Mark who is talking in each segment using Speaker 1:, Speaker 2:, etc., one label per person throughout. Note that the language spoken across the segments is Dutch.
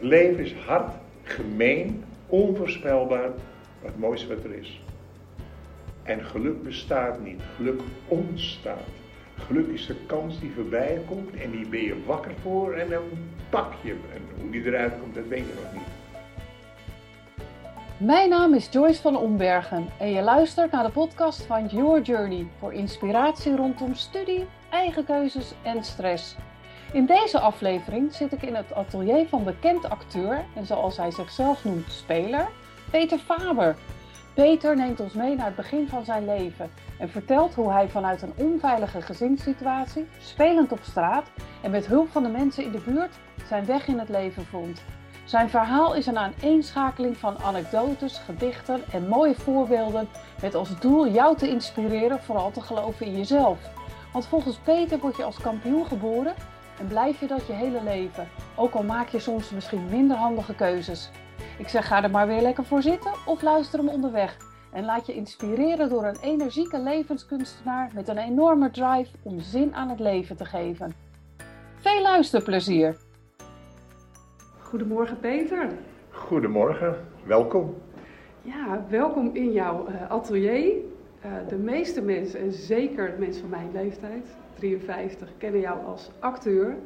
Speaker 1: Leven is hard, gemeen, onvoorspelbaar, maar het mooiste wat er is. En geluk bestaat niet, geluk ontstaat. Geluk is de kans die voorbij komt en die ben je wakker voor en dan pak je hem. En hoe die eruit komt, dat weet je nog niet.
Speaker 2: Mijn naam is Joyce van Ombergen en je luistert naar de podcast van Your Journey voor inspiratie rondom studie, eigen keuzes en stress. In deze aflevering zit ik in het atelier van bekend acteur en zoals hij zichzelf noemt speler, Peter Faber. Peter neemt ons mee naar het begin van zijn leven en vertelt hoe hij vanuit een onveilige gezinssituatie, spelend op straat en met hulp van de mensen in de buurt zijn weg in het leven vond. Zijn verhaal is een aaneenschakeling van anekdotes, gedichten en mooie voorbeelden met als doel jou te inspireren vooral te geloven in jezelf. Want volgens Peter word je als kampioen geboren en blijf je dat je hele leven, ook al maak je soms misschien minder handige keuzes. Ik zeg ga er maar weer lekker voor zitten of luister hem onderweg en laat je inspireren door een energieke levenskunstenaar met een enorme drive om zin aan het leven te geven. Veel luisterplezier! Goedemorgen Peter.
Speaker 1: Goedemorgen, welkom.
Speaker 2: Ja, welkom in jouw uh, atelier. Uh, de meeste mensen, en zeker mensen van mijn leeftijd, 53, kennen jou als acteur.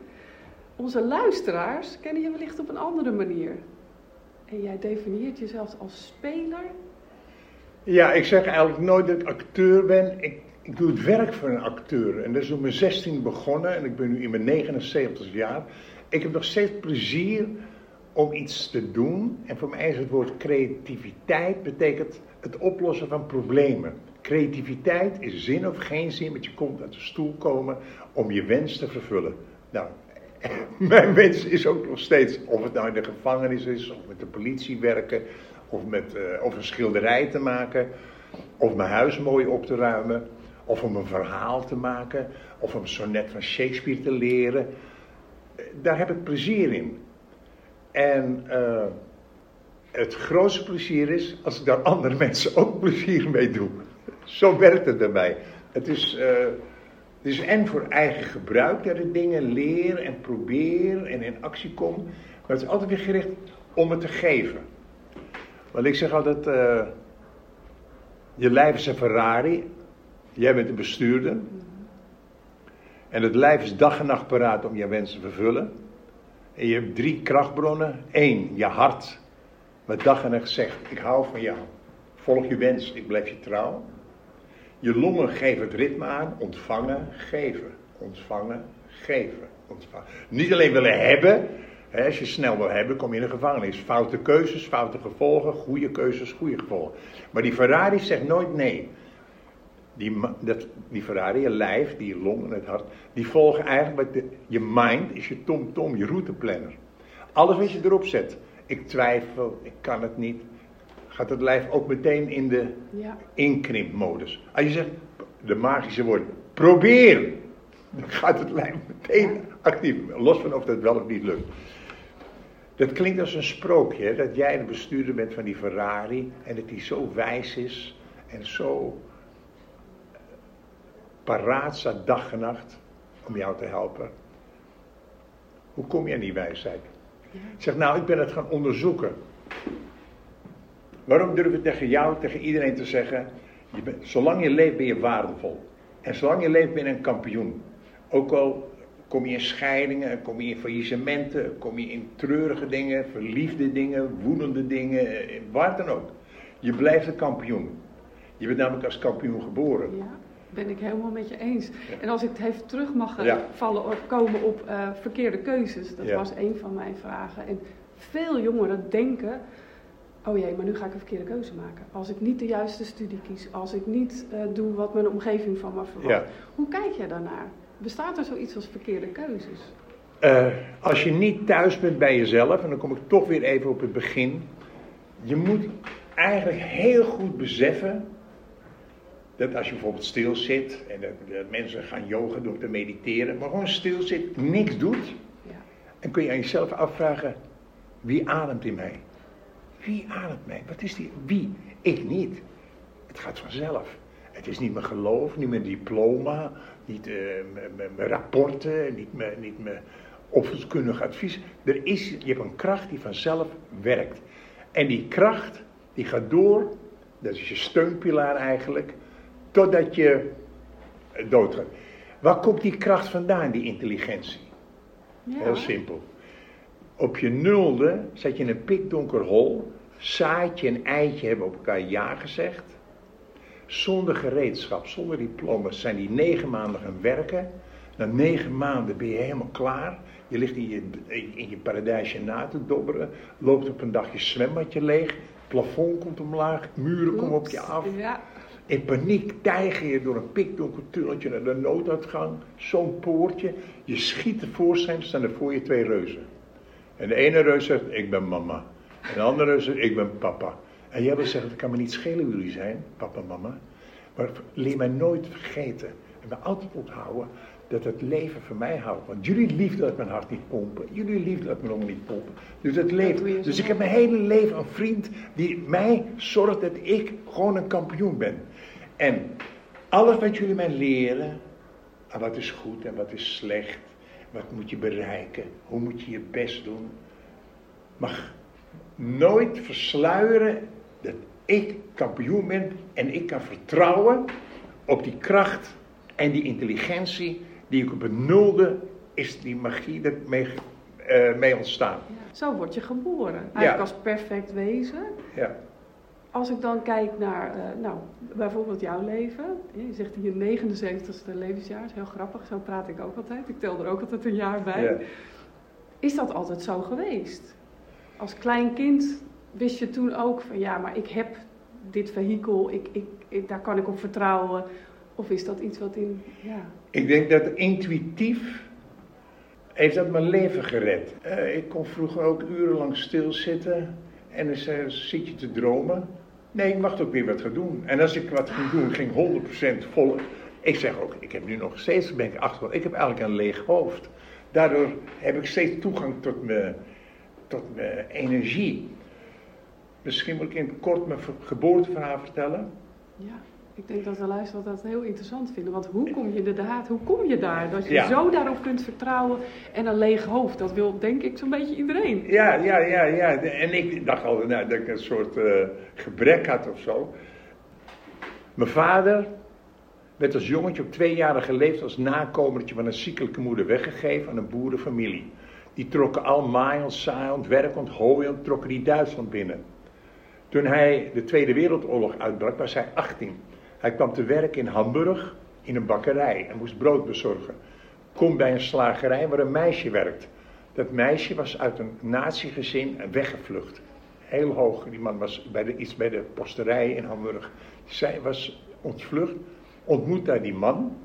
Speaker 2: Onze luisteraars kennen je wellicht op een andere manier. En jij definieert jezelf als speler.
Speaker 1: Ja, ik zeg eigenlijk nooit dat ik acteur ben. Ik, ik doe het werk van een acteur. En dat is op mijn 16 begonnen en ik ben nu in mijn 79 jaar. Ik heb nog steeds plezier om iets te doen. En voor mij is het woord creativiteit betekent het oplossen van problemen. Creativiteit is zin of geen zin, want je komt uit de stoel komen om je wens te vervullen. Nou, mijn wens is ook nog steeds, of het nou in de gevangenis is, of met de politie werken, of, met, uh, of een schilderij te maken, of mijn huis mooi op te ruimen, of om een verhaal te maken, of een sonnet van Shakespeare te leren. Daar heb ik plezier in. En uh, het grootste plezier is als ik daar andere mensen ook plezier mee doe. Zo werkt het bij mij. Het is, uh, het is en voor eigen gebruik dat ik dingen leer en probeer en in actie kom. Maar het is altijd weer gericht om het te geven. Want ik zeg altijd, uh, je lijf is een Ferrari, jij bent de bestuurder. En het lijf is dag en nacht paraat om je wensen te vervullen. En je hebt drie krachtbronnen. Eén, je hart. Met dag en nacht zegt, ik hou van jou. Volg je wens, ik blijf je trouw. Je longen geven het ritme aan. Ontvangen, geven. Ontvangen, geven. Ontvangen. Niet alleen willen hebben. Hè, als je snel wil hebben, kom je in de gevangenis. Foute keuzes, foute gevolgen. Goede keuzes, goede gevolgen. Maar die Ferrari zegt nooit nee. Die, dat, die Ferrari, je lijf, die long en het hart, die volgen eigenlijk, de, je mind is je tom-tom, je routeplanner. Alles wat je erop zet, ik twijfel, ik kan het niet, gaat het lijf ook meteen in de ja. inkrimpmodus. Als je zegt, de magische woord, probeer, dan gaat het lijf meteen actief, los van of dat wel of niet lukt. Dat klinkt als een sprookje, dat jij de bestuurder bent van die Ferrari en dat die zo wijs is en zo paraat staat dag en nacht om jou te helpen. Hoe kom je aan die wijsheid? Ik zeg, nou, ik ben het gaan onderzoeken. Waarom durf ik tegen jou, tegen iedereen te zeggen, je bent, zolang je leeft ben je waardevol. En zolang je leeft ben je een kampioen. Ook al kom je in scheidingen, kom je in faillissementen, kom je in treurige dingen, verliefde dingen, woedende dingen, waar dan ook. Je blijft een kampioen. Je bent namelijk als kampioen geboren.
Speaker 2: Ja ben ik helemaal met je eens. En als ik het even terug mag ja. vallen of komen op uh, verkeerde keuzes, dat ja. was een van mijn vragen. En veel jongeren denken, oh jee, maar nu ga ik een verkeerde keuze maken. Als ik niet de juiste studie kies, als ik niet uh, doe wat mijn omgeving van me verwacht. Ja. Hoe kijk jij daarnaar? Bestaat er zoiets als verkeerde keuzes?
Speaker 1: Uh, als je niet thuis bent bij jezelf, en dan kom ik toch weer even op het begin. Je moet eigenlijk heel goed beseffen dat als je bijvoorbeeld stil zit en dat, mensen gaan yoga door te mediteren, maar gewoon stil zit, niks doet, ja. dan kun je aan jezelf afvragen: wie ademt in mij? Wie ademt mij? Wat is die? Wie? Ik niet. Het gaat vanzelf. Het is niet mijn geloof, niet mijn diploma, niet uh, mijn rapporten, niet mijn, niet mijn opvoedkundig advies. Er is, je hebt een kracht die vanzelf werkt. En die kracht, die gaat door, dat is je steunpilaar eigenlijk, totdat je doodgaat. Waar komt die kracht vandaan, die intelligentie?
Speaker 2: Ja.
Speaker 1: Heel simpel. Op je nulde zat je in een pikdonker hol, zaadje en eitje hebben op elkaar ja gezegd. Zonder gereedschap, zonder diploma's zijn die negen maanden gaan werken. Na negen maanden ben je helemaal klaar. Je ligt in je, in je paradijsje na te dobberen. Loopt op een dag je zwembadje leeg. Plafond komt omlaag. Muren komen op je af.
Speaker 2: Ja.
Speaker 1: In paniek tijger je door een pikdonker tunneltje naar de nooduitgang. Zo'n poortje. Je schiet tevoorschijn, staan er voor je twee reuzen. En de ene reus zegt, ik ben mama. En de andere zegt, ik ben papa. En jij wil zeggen, het kan me niet schelen wie jullie zijn, papa en mama. Maar leer mij nooit vergeten. En me altijd onthouden dat het leven van mij houdt. Want jullie liefde laat mijn hart niet pompen. Jullie liefde laat mijn longen niet pompen. Dus het
Speaker 2: zo
Speaker 1: Dus ik heb mijn hele leven een vriend die mij zorgt dat ik gewoon een kampioen ben. En alles wat jullie mij leren, en wat is goed en wat is slecht, wat moet je bereiken, hoe moet je je best doen, mag nooit versluieren dat ik kampioen ben en ik kan vertrouwen op die kracht en die intelligentie die ik op een nulde is die magie dat mee, eh, mee ontstaan.
Speaker 2: Zo word je geboren. Eigenlijk
Speaker 1: Ja.
Speaker 2: als perfect wezen.
Speaker 1: Ja.
Speaker 2: Als ik dan kijk naar, eh, nou, bijvoorbeeld jouw leven. Je zegt in je 79ste levensjaar, dat is heel grappig, zo praat ik ook altijd. Ik tel er ook altijd een jaar bij.
Speaker 1: Ja.
Speaker 2: Is dat altijd zo geweest? Als klein kind wist je toen ook van ja, maar ik heb dit vehikel, ik, ik, ik- daar kan ik op vertrouwen. Of is dat iets wat in, ja,
Speaker 1: Ik denk dat intuïtief heeft dat mijn leven gered. Eh, ik kon vroeger ook urenlang stilzitten en dan zit je te dromen. Nee, ik mag ook weer wat gaan doen. En als ik wat ging doen, ging 100% vol. Ik zeg ook, ik heb nu nog steeds, ben ik achter, ik heb eigenlijk een leeg hoofd. Daardoor heb ik steeds toegang tot mijn, tot mijn energie. Misschien moet ik in het kort mijn ver- geboorteverhaal vertellen.
Speaker 2: ja. Ik denk dat de luisteraars dat heel interessant vinden. Want hoe kom je inderdaad, hoe kom je daar? Dat je
Speaker 1: Ja.
Speaker 2: zo daarop kunt vertrouwen en een leeg hoofd. Dat wil denk ik zo'n beetje iedereen.
Speaker 1: Ja, ja, ja, ja. En ik dacht altijd nou, dat ik een soort eh, gebrek had of zo. Mijn vader werd als jongetje op tweejarige leeftijd als nakomertje van een ziekelijke moeder weggegeven aan een boerenfamilie. Die trokken al maaiend, saaiend, werkend, hooiend, trokken die Duitsland binnen. Toen hij de Tweede Wereldoorlog uitbrak, was hij 18. Hij kwam te werk in Hamburg in een bakkerij en moest brood bezorgen. Komt bij een slagerij waar een meisje werkt. Dat meisje was uit een nazi-gezin weggevlucht. Heel hoog. Die man was bij de, iets bij de posterij in Hamburg. Zij was ontvlucht, ontmoet daar die man.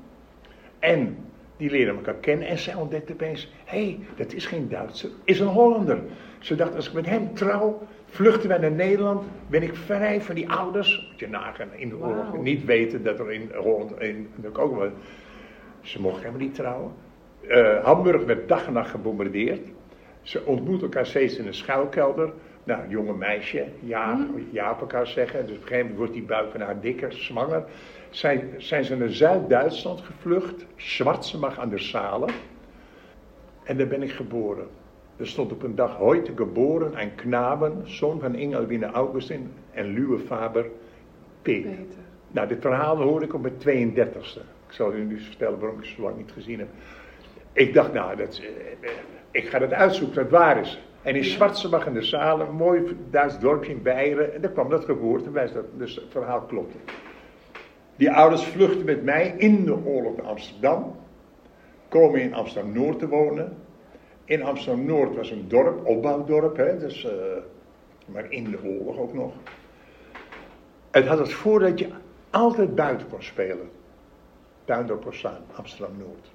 Speaker 1: En die leerden elkaar kennen. En zij ontdekte opeens: hé, hey, dat is geen Duitser, is een Hollander. Ze dacht: als ik met hem trouw, vluchten wij naar Nederland. Ben ik vrij van die ouders. Moet je nagaan in de oorlog. Niet weten dat er in Holland. In, ook wel, ze mochten helemaal niet trouwen. Eh, Hamburg werd dag en nacht gebombardeerd. Ze ontmoeten elkaar steeds in een schuilkelder. Nou, jonge meisje, ja, ja op elkaar zeggen. Dus op een gegeven moment wordt die buik van haar dikker, zwanger. Zijn, zijn ze naar Zuid-Duitsland gevlucht, Schwarzenbach aan der Saale. En daar ben ik geboren. Er stond op een dag heute geboren een knaben, zoon van Engelwine Augustin en Luwe Faber Peter.
Speaker 2: Peter.
Speaker 1: Nou, dit verhaal hoorde ik op mijn 32e. Ik zal u nu vertellen waarom ik het zo lang niet gezien heb. Ik dacht, nou, dat, eh, eh, ik ga dat uitzoeken, dat waar is. En in. Schwarzenbach in de Zalen, een mooi Duits dorpje in Beieren, en daar kwam dat geboortebewijs, dat, dus het verhaal klopte. Die ouders vluchten met mij in de oorlog naar Amsterdam, komen in Amsterdam-Noord te wonen. In Amsterdam-Noord was een dorp, opbouwdorp, hè, dus, eh, maar in de oorlog ook nog. Het had het voordeel dat je altijd buiten kon spelen. Tuindorp Amsterdam-Noord.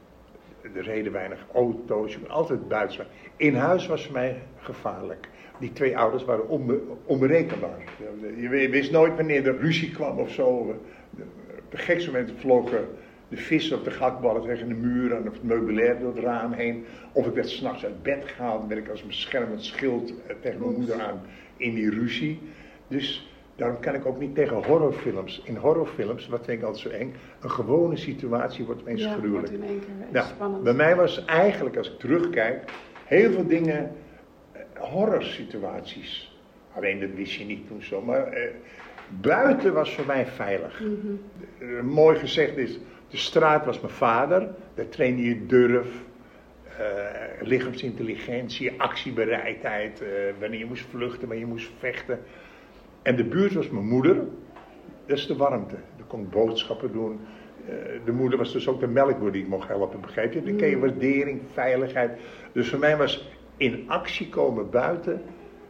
Speaker 1: Er reden weinig auto's, je kon altijd buiten. In huis was voor mij gevaarlijk. Die twee ouders waren onbe onberekenbaar. Je wist nooit wanneer er ruzie kwam of zo. Op de gekste vlogen de vissen of de gatballen tegen de muur en of het meubilair door het raam heen. Of ik werd s'nachts uit bed gehaald, werd ik als een beschermend schild eh, tegen mijn moeder aan in die ruzie. Dus Daarom kan ik ook niet tegen horrorfilms. In horrorfilms, wat vind ik altijd zo eng, een gewone situatie wordt opeens
Speaker 2: ja,
Speaker 1: gruwelijk.
Speaker 2: wordt in één keer
Speaker 1: Nou,
Speaker 2: spannend.
Speaker 1: bij mij was eigenlijk, als ik terugkijk, heel veel dingen eh, horrorsituaties. Alleen dat wist je niet toen zo, maar eh, buiten was voor mij veilig.
Speaker 2: Mhm.
Speaker 1: Eh, mooi gezegd is, de straat was mijn vader, daar trainde je durf, eh, lichaamsintelligentie, actiebereidheid, wanneer je moest vluchten, wanneer je moest vechten. En de buurt was mijn moeder, dat is de warmte. Daar kon ik boodschappen doen. Eh, de moeder was dus ook de melkboer die ik mocht helpen, begrijp je? Dan kreeg je waardering, veiligheid. Dus voor mij was in actie komen buiten,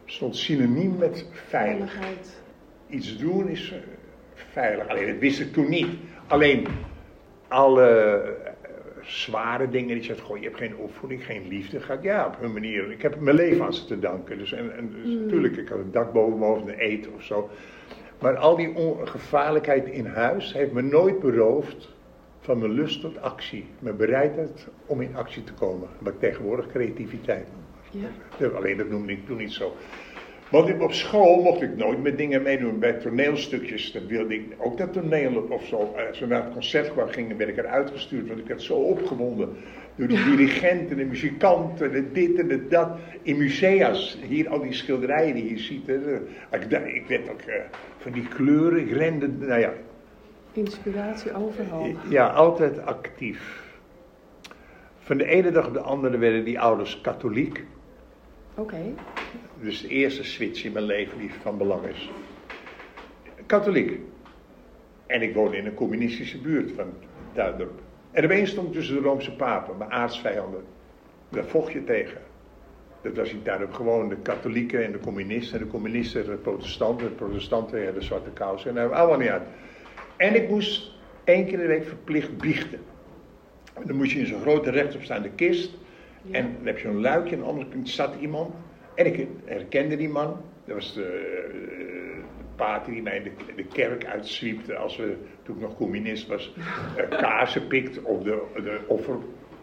Speaker 1: stond synoniem met veilig
Speaker 2: Veiligheid.
Speaker 1: iets doen is eh, veilig. Alleen dat wist ik toen niet. Alleen alle zware dingen die zegt, goh, je hebt geen opvoeding, geen liefde. Ga ik, ja, op hun manier. Ik heb mijn leven aan ze te danken. Dus, en, en, dus natuurlijk, ik had een dak boven mijn hoofd, een eten of zo. Maar al die ongevaarlijkheid in huis heeft me nooit beroofd van mijn lust tot actie. Mijn bereidheid om in actie te komen. Wat ik tegenwoordig creativiteit noem.
Speaker 2: Ja,
Speaker 1: Alleen dat noemde ik toen niet zo. Want ik- op school mocht ik nooit met dingen meedoen. Bij toneelstukjes, dan wilde ik ook dat toneel op of zo. Als we naar het concertgebouw gingen, werd ik eruit gestuurd. Want ik werd zo opgewonden door de dirigenten, de muzikanten, de dit en de dat. In musea's, hier al die schilderijen die je ziet. Hè, ik, ik werd ook eh, van die kleuren, ik rende, nou ja,
Speaker 2: Inspiratie overal.
Speaker 1: ja, altijd actief. Van de ene dag op de andere werden die ouders katholiek.
Speaker 2: Oké.
Speaker 1: Dus de eerste switch in mijn leven die van belang is. Katholiek. En ik woonde in een communistische buurt van Duindorp. En opeens stond ik tussen de Roomse papen, mijn aardsvijanden. Daar vocht je tegen. Dat was in Duindorp gewoon de katholieken en de communisten. En de communisten de protestanten. De protestanten ja, de zwarte kousen. En dat hebben we allemaal niet uit. En ik moest één keer in de week verplicht biechten. En dan moest je in zo'n grote rechtopstaande kist.
Speaker 2: Ja.
Speaker 1: En dan heb je zo'n luikje, en aan de andere kant zat iemand. En ik herkende die man. Dat was de, de pater die mij de, de kerk uitzwiepte als we, toen ik nog communist was, eh, kaarsen pikt of de, de offer,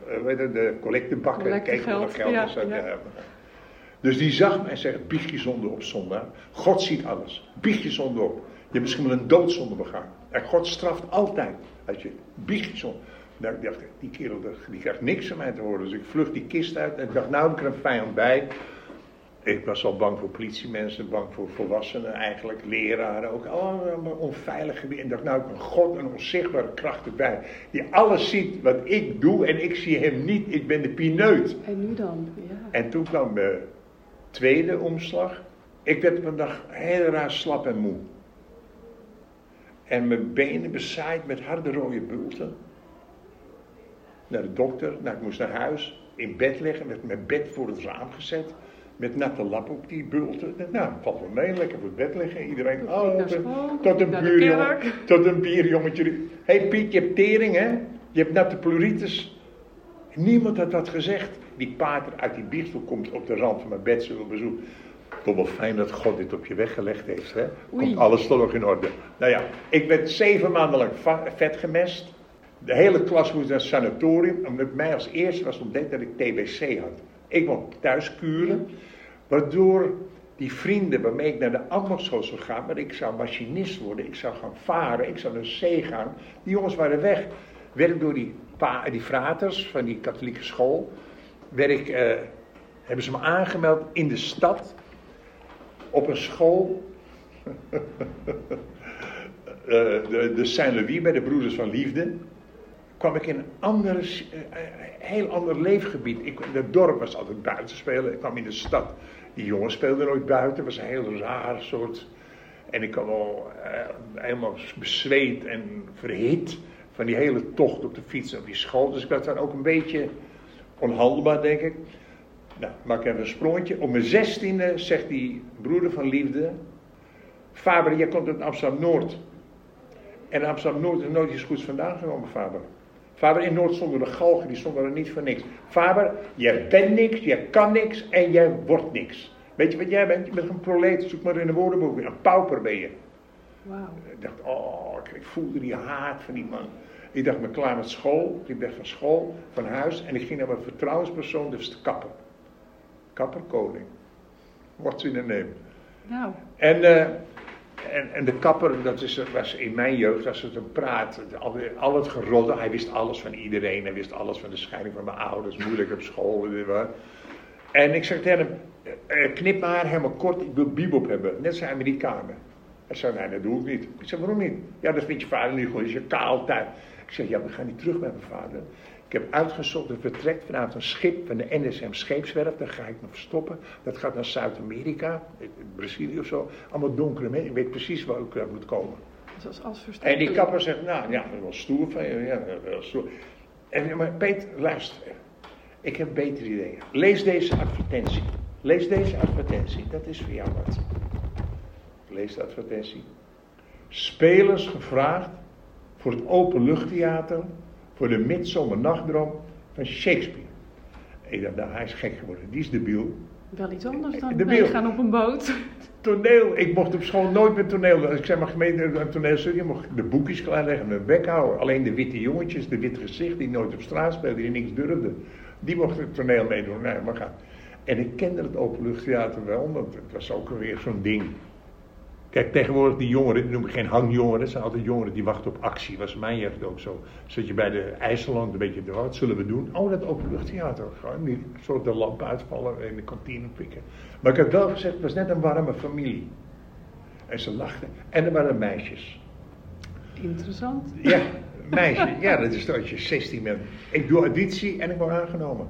Speaker 1: eh, weet je, de collectebakken.
Speaker 2: Collectegeld,
Speaker 1: Keek hoe dat geld
Speaker 2: ja.
Speaker 1: Dus die zag mij en zei, biecht je zonde op zondag. God ziet alles. Biecht je zonde op. Je hebt misschien wel een doodzonde begaan. En God straft altijd. Als je biecht je zonde. Nou, ik dacht, die kerel die krijgt niks van mij te horen. Dus ik vlucht die kist uit en ik dacht, nou heb ik er een vijand bij. Ik was al bang voor politiemensen, bang voor volwassenen eigenlijk, leraren ook. Allemaal onveilig gebied. En dacht, nou ik een God, een onzichtbare kracht erbij. Die alles ziet wat ik doe en ik zie hem niet. Ik ben de pineut.
Speaker 2: En nu dan? Ja.
Speaker 1: En toen kwam de tweede omslag. Ik werd op een dag heel raar slap en moe. En mijn benen bezaaid met harde rode bulten. Naar de dokter, nou, ik moest naar huis, in bed liggen, met mijn bed voor het raam gezet. Met natte lap op die bulten. Nou, valt wel mee, lekker voor het bed liggen. Iedereen,
Speaker 2: Tot
Speaker 1: oh, tot-
Speaker 2: school,
Speaker 1: tot een buurjongen, tot een bierjongetje. Hé hey Piet, je hebt tering hè? Je hebt natte pleuritis. Niemand had dat gezegd. Die pater uit die biechtstoel komt op de rand van mijn bed, zullen bezoek. Toch wel fijn dat God dit op je weggelegd heeft, hè? Komt
Speaker 2: Oei.
Speaker 1: alles toch nog in orde. Nou ja, ik werd zeven maanden lang vet gemest. De hele klas moest naar het sanatorium, omdat mij als eerste was ontdekt dat ik TBC had. Ik mocht thuis kuren, waardoor die vrienden waarmee ik naar de ambachtsschool zou gaan, maar ik zou machinist worden, ik zou gaan varen, ik zou naar zee gaan. Die jongens waren weg. Werd ik door die, pa, die fraters van die katholieke school, werd eh, hebben ze me aangemeld in de stad op een school. Eh, de, de Saint-Louis bij de Broeders van Liefde. Kwam ik in een ander, eh, eh, heel ander leefgebied. Ik, het dorp was altijd buiten spelen. Ik kwam in de stad. Die jongens speelden nooit buiten. Was een heel raar soort. En ik kwam al eh, helemaal bezweet en verhit van die hele tocht op de fiets op die school. Dus ik was dan ook een beetje onhandelbaar, denk ik. Nou, maak even een sprongetje. Op mijn zestiende zegt die broeder van liefde... Faber, jij komt uit Amsterdam-Noord. En Amsterdam-Noord is nooit iets goeds vandaan genomen, Faber. Faber, in Noord stonden de galgen, die stonden er niet voor niks. Faber, jij bent niks, jij kan niks en jij wordt niks. Weet je wat jij bent? Je bent een proleet, zoek maar in de woordenboek. Een pauper ben je. Ik dacht, oh, ik- voelde die haat van die man. Ik dacht, ik ben klaar met school. Ik weg van school, van huis. En ik ging naar mijn vertrouwenspersoon, dus de kapper. Kapper koning. What's in the name?
Speaker 2: Nou,
Speaker 1: En eh, En, en de kapper, dat is, was in mijn jeugd, was het een praat. Al, het gerodde, hij wist alles van iedereen. Hij wist alles van de scheiding van mijn ouders, moeilijk op school. En ik zeg tegen hem, eh, knip maar helemaal kort, ik wil bebop hebben. Net zijn Amerikanen. Hij zei, nee, dat doe ik niet. Ik zeg, waarom niet? Ja, dat vindt je vader niet goed, is je kaal tijd. Ik zeg, ja, we gaan niet terug bij mijn vader. Ik heb uitgezocht, er vertrekt vanuit een schip van de NSM Scheepswerf. Daar ga ik me verstoppen. Dat gaat naar Zuid-Amerika, Brazilië of zo. Allemaal donkere mensen. Ik weet precies waar ik moet komen.
Speaker 2: Dat als
Speaker 1: en die kapper zegt, nou ja, dat was stoer van je. Ja, dat was stoer. En, maar Peter, luister. Ik heb betere ideeën. Lees deze advertentie. Lees deze advertentie. Dat is voor jou wat. Lees de advertentie. Spelers gevraagd voor het openluchttheater voor de midzomernachtdroom van Shakespeare. Ik dacht, nou, hij is gek geworden, die is debiel.
Speaker 2: Wel iets anders dan meegaan op een boot.
Speaker 1: Toneel, ik mocht op school nooit met toneel. Als ik zeg maar gemeente een toneelstudie, mocht ik de boekjes klaarleggen, mijn bek houden. Alleen de witte jongetjes, de wit gezicht, die nooit op straat speelden, die niks durfden, die mochten het toneel meedoen. Nee, maar gaan. En ik kende het openluchttheater wel, want het was ook weer zo'n ding. Kijk, tegenwoordig die jongeren, die noem ik geen hangjongeren, dat zijn altijd jongeren die wachten op actie. Was mijn jeugd ook zo. Zat je bij de IJsland, een beetje, wat zullen we doen? Oh, dat openluchttheater. Gewoon niet, soort de lamp uitvallen in de kantine pikken. Maar ik heb wel gezegd, het was net een warme familie. En ze lachten. En er waren meisjes.
Speaker 2: Interessant.
Speaker 1: Ja, meisje. Ja, dat is dat je 16 bent. Ik doe auditie en ik word aangenomen.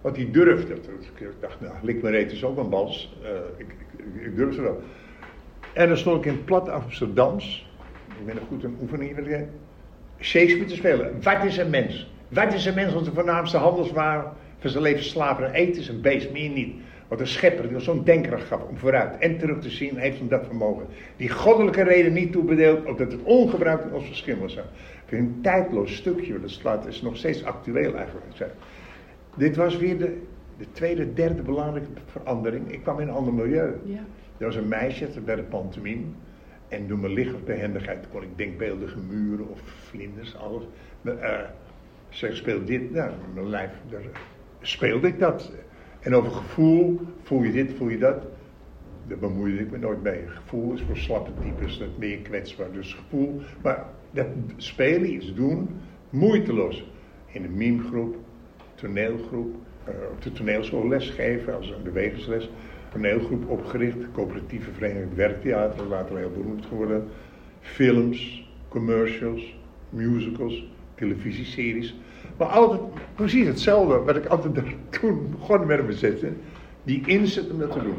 Speaker 1: Want die durfde. Ik dacht, nou, lik me reet is ook een bals. Uh, ik, ik, ik durfde wel. En dan stond ik in plat Amsterdams. Ik ben nog goed een oefening in Shakespeare te spelen. Wat is een mens? Wat is een mens? Onze voornaamste handelswaar van zijn leven slapen en eten is een beest, meer niet. Wat een schepper die zo'n denkracht gaf om vooruit en terug te zien, heeft hem dat vermogen. Die goddelijke reden niet toebedeeld, opdat het ongebruikt in ons verschil was. Ik vind een tijdloos stukje, dat slaat, is nog steeds actueel eigenlijk. Dit was weer de, de tweede, derde belangrijke verandering. Ik kwam in een ander milieu. Ja. Er was een meisje bij de pantomime. En door mijn lichaamsbehendigheid kon ik denkbeeldige muren of vlinders, alles. Maar, uh, ze speelt dit, nou, mijn lijf, daar speelde ik dat. En over gevoel, voel je dit, voel je dat. Daar bemoeide ik me nooit mee. Gevoel is voor slappe types, dat meer kwetsbaar. Dus gevoel, maar dat spelen, iets doen, moeiteloos. In een mimegroep, toneelgroep, uh, op de toneelschool lesgeven, als een bewegingsles toneelgroep opgericht, coöperatieve vereniging werktheater, later heel beroemd geworden. Films, commercials, musicals, televisieseries. Maar altijd precies hetzelfde wat ik altijd toen begonnen met me zetten. Die inzet om dat te doen.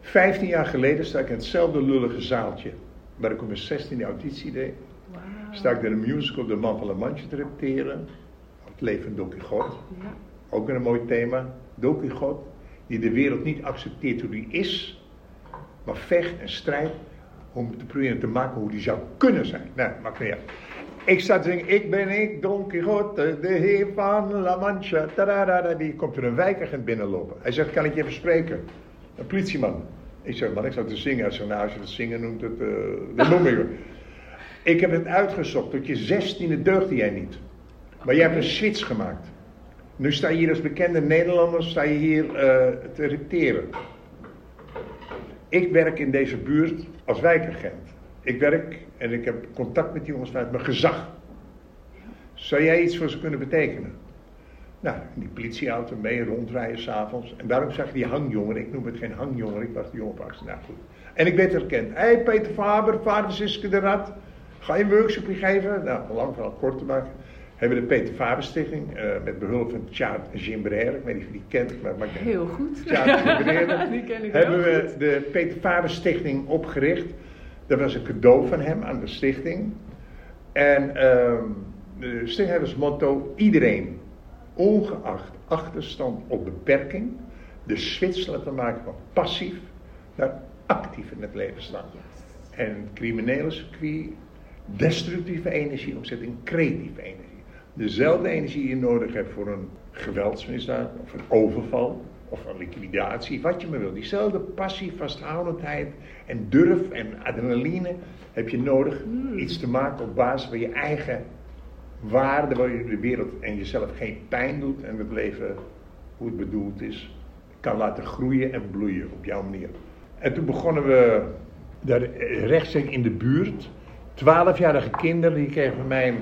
Speaker 1: Vijftien jaar geleden sta ik in hetzelfde lullige zaaltje. Waar ik op mijn zestiende auditie deed. Wow. Sta ik in een musical De Man van La Manche te repeteren. Het leven van Don Quixote. Ja. Ook een mooi thema. Don Quixote die de wereld niet accepteert hoe die is, maar vecht en strijdt om te proberen te maken hoe die zou kunnen zijn. Nou, maakt niet. Ik sta te zingen, ik ben ik, Don Quixote, de heer van La Mancha. Tadadada. Die komt er een wijkagent binnenlopen. Hij zegt, kan ik je even spreken? Een politieman. Ik zeg, man, ik zou te zingen. Hij zegt, nou, als je het zingen noemt, het, uh, dat noem ik Ik heb het uitgezocht. Tot je zestiende deugde jij niet. Maar jij hebt een switch gemaakt. Nu sta je hier als bekende Nederlander, sta je hier uh, te repeteren. Ik werk in deze buurt als wijkagent. Ik werk en ik heb contact met die jongens vanuit mijn gezag. Zou jij iets voor ze kunnen betekenen? Nou, die politieauto mee rondrijden s'avonds. En daarom zag je die hangjongen. Ik noem het geen hangjongen, ik was de jongen van Nou goed. En ik werd herkend. Hé, Peter Faber, vader Siske de Rad. Ga je een workshop geven? Nou, lang verhaal kort te maken hebben we de Peter Faber Stichting uh, met behulp van Tjaat Gimbrère. Ik weet niet of je die kent. Maar, maar
Speaker 2: Heel goed.
Speaker 1: Tjaat Gimbrère. die ken ik Hebben we de Peter Faber Stichting opgericht. Dat was een cadeau van hem aan de stichting. En uh, de stichting heeft als motto: iedereen, ongeacht achterstand of beperking, de switch laten maken van passief naar actief in het leven staan. En het criminele circuit, destructieve energie omzet in creatieve energie dezelfde energie je nodig hebt voor een geweldsmisdaad of een overval of een liquidatie, wat je maar wil. Diezelfde passie, vasthoudendheid en durf en adrenaline heb je nodig hmm. iets te maken op basis van je eigen waarde, waar je de wereld en jezelf geen pijn doet en het leven, hoe het bedoeld is, kan laten groeien en bloeien op jouw manier. En toen begonnen we daar eh, rechts in de buurt. Twaalfjarige kinderen die kregen van mij